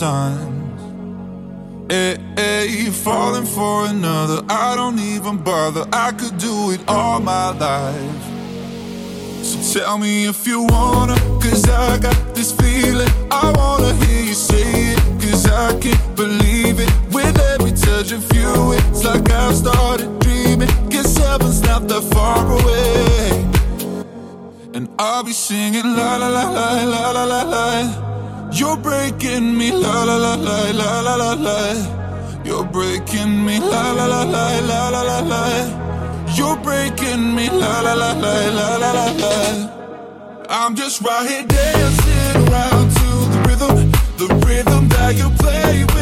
times. Hey, eh, eh, hey, falling for another, I don't even bother. I could do it all my life. So tell me if you wanna, cause I got this feeling. I wanna hear you say it, cause I can't believe it. With every touch of you, it's like I've started dreaming. Guess heaven's not that far away. And I'll be singing la la la la la la la la. You're breaking me la la la la la la la la. You're breaking me la la la la la la la la. You're breaking me, la la la la la la la la. I'm just right here dancing around to the rhythm, the rhythm that you play when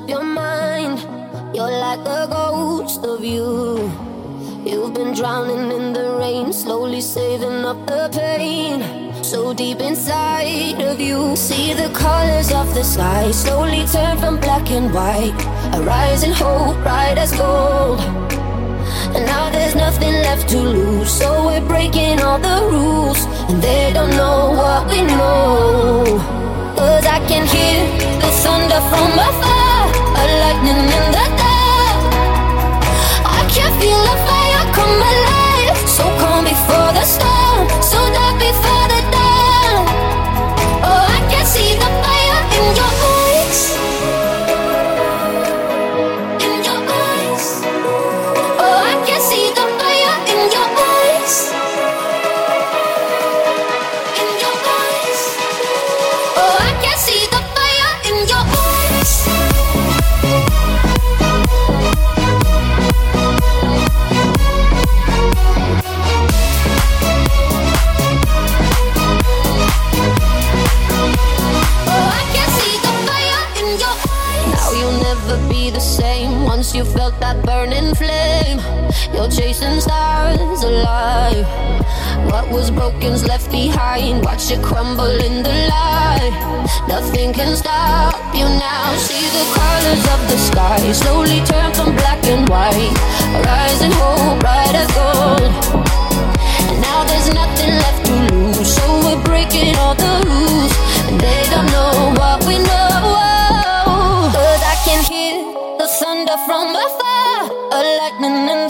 up your mind. You're like a ghost of you. You've been drowning in the rain, slowly saving up the pain. So deep inside of you, see the colors of the sky slowly turn from black and white. A rising hope, bright as gold. And now there's nothing left to lose, so we're breaking all the rules. And they don't know what we know. Cause I can hear the thunder from afar lightning in the dark. I can feel felt that burning flame. You're chasing stars alive. What was broken's left behind. Watch it crumble in the light. Nothing can stop you now. See the colors of the sky slowly turn from black and white. Rising hope, bright as gold. And now there's nothing left to lose. So we're breaking all the rules. And they don't know what we know. From afar, a lightning in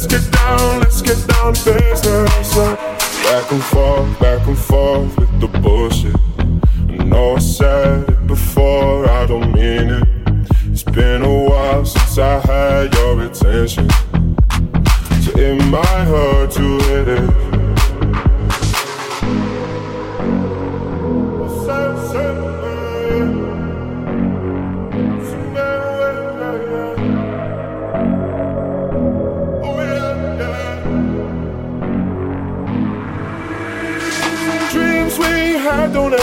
Let's get down, let's get down to business. Back and forth, back and forth with the bullshit. I know I said it before, I don't mean it. It's been a while since I had your attention. So it might hurt to hit it.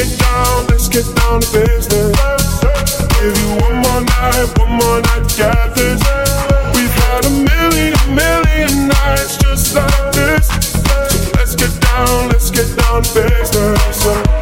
Let's get down, let's get down to business. Give you one more night, one more night get this. We've had a million, million nights just like this. So let's get down, let's get down to business.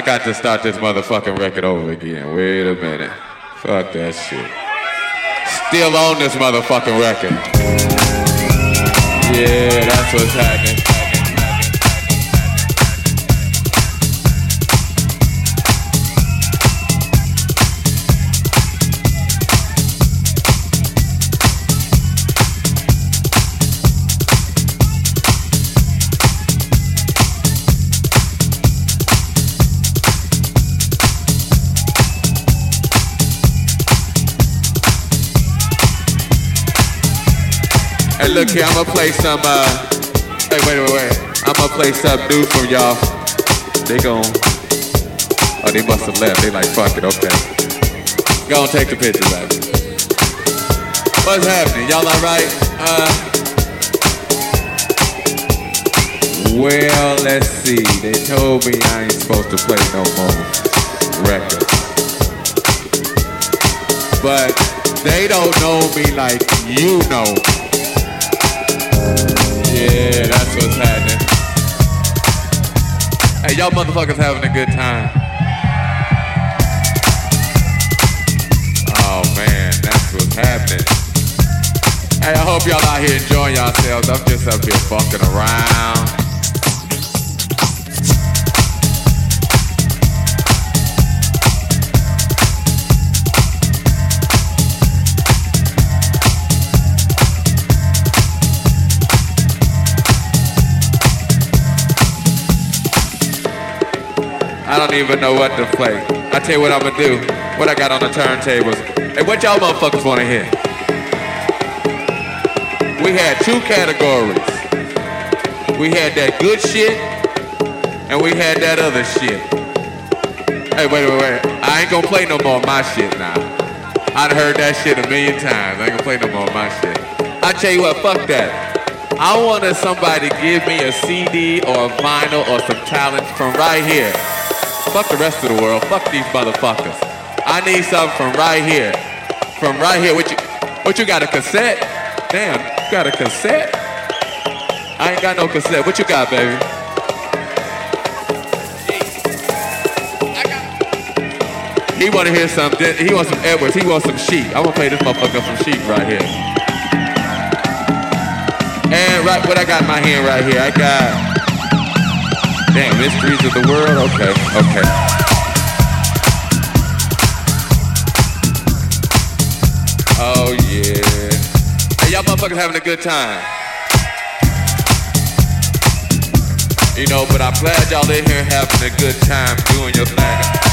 Got to start this motherfucking record over again. Wait a minute. Fuck that shit. Still on this motherfucking record. Yeah, that's what's happening. Look here, I'm gonna play some, uh, hey, wait, wait, wait. I'm gonna play something new from y'all. They gon' oh, they must have left. They like, fuck it, okay. Go and take the picture, baby. What's happening? Y'all alright? Uh, well, let's see. They told me I ain't supposed to play no more records. But They don't know me like you know. Yeah, that's what's happening. Hey, y'all motherfuckers having a good time. Oh man, that's what's happening. Hey, I hope y'all out here enjoying yourselves. I'm just up here fucking around. Don't even know what to play. I tell you what I'm gonna do. What I got on the turntables. Hey, what y'all motherfuckers wanna hear? We had two categories. We had that good shit, and we had that other shit. Hey, wait, wait, wait. I ain't gonna play no more of my shit now. I'd heard that shit a million times. I ain't gonna play no more of my shit. I tell you what, fuck that. I wanted somebody to give me a CD or a vinyl or some talent from right here. Fuck the rest of the world. Fuck these motherfuckers. I need something from right here. From right here. What you what you got a cassette? Damn, you got a cassette? I ain't got no cassette. What you got, baby? He wanna hear something. He wants some Edwards. He wants some sheep. I'm gonna play this motherfucker some sheep right here. And right what I got in my hand right here, I got Damn, mysteries of the world? Okay, okay. Oh, yeah. Hey, y'all motherfuckers having a good time. You know, but I'm glad y'all in here having a good time doing your thing.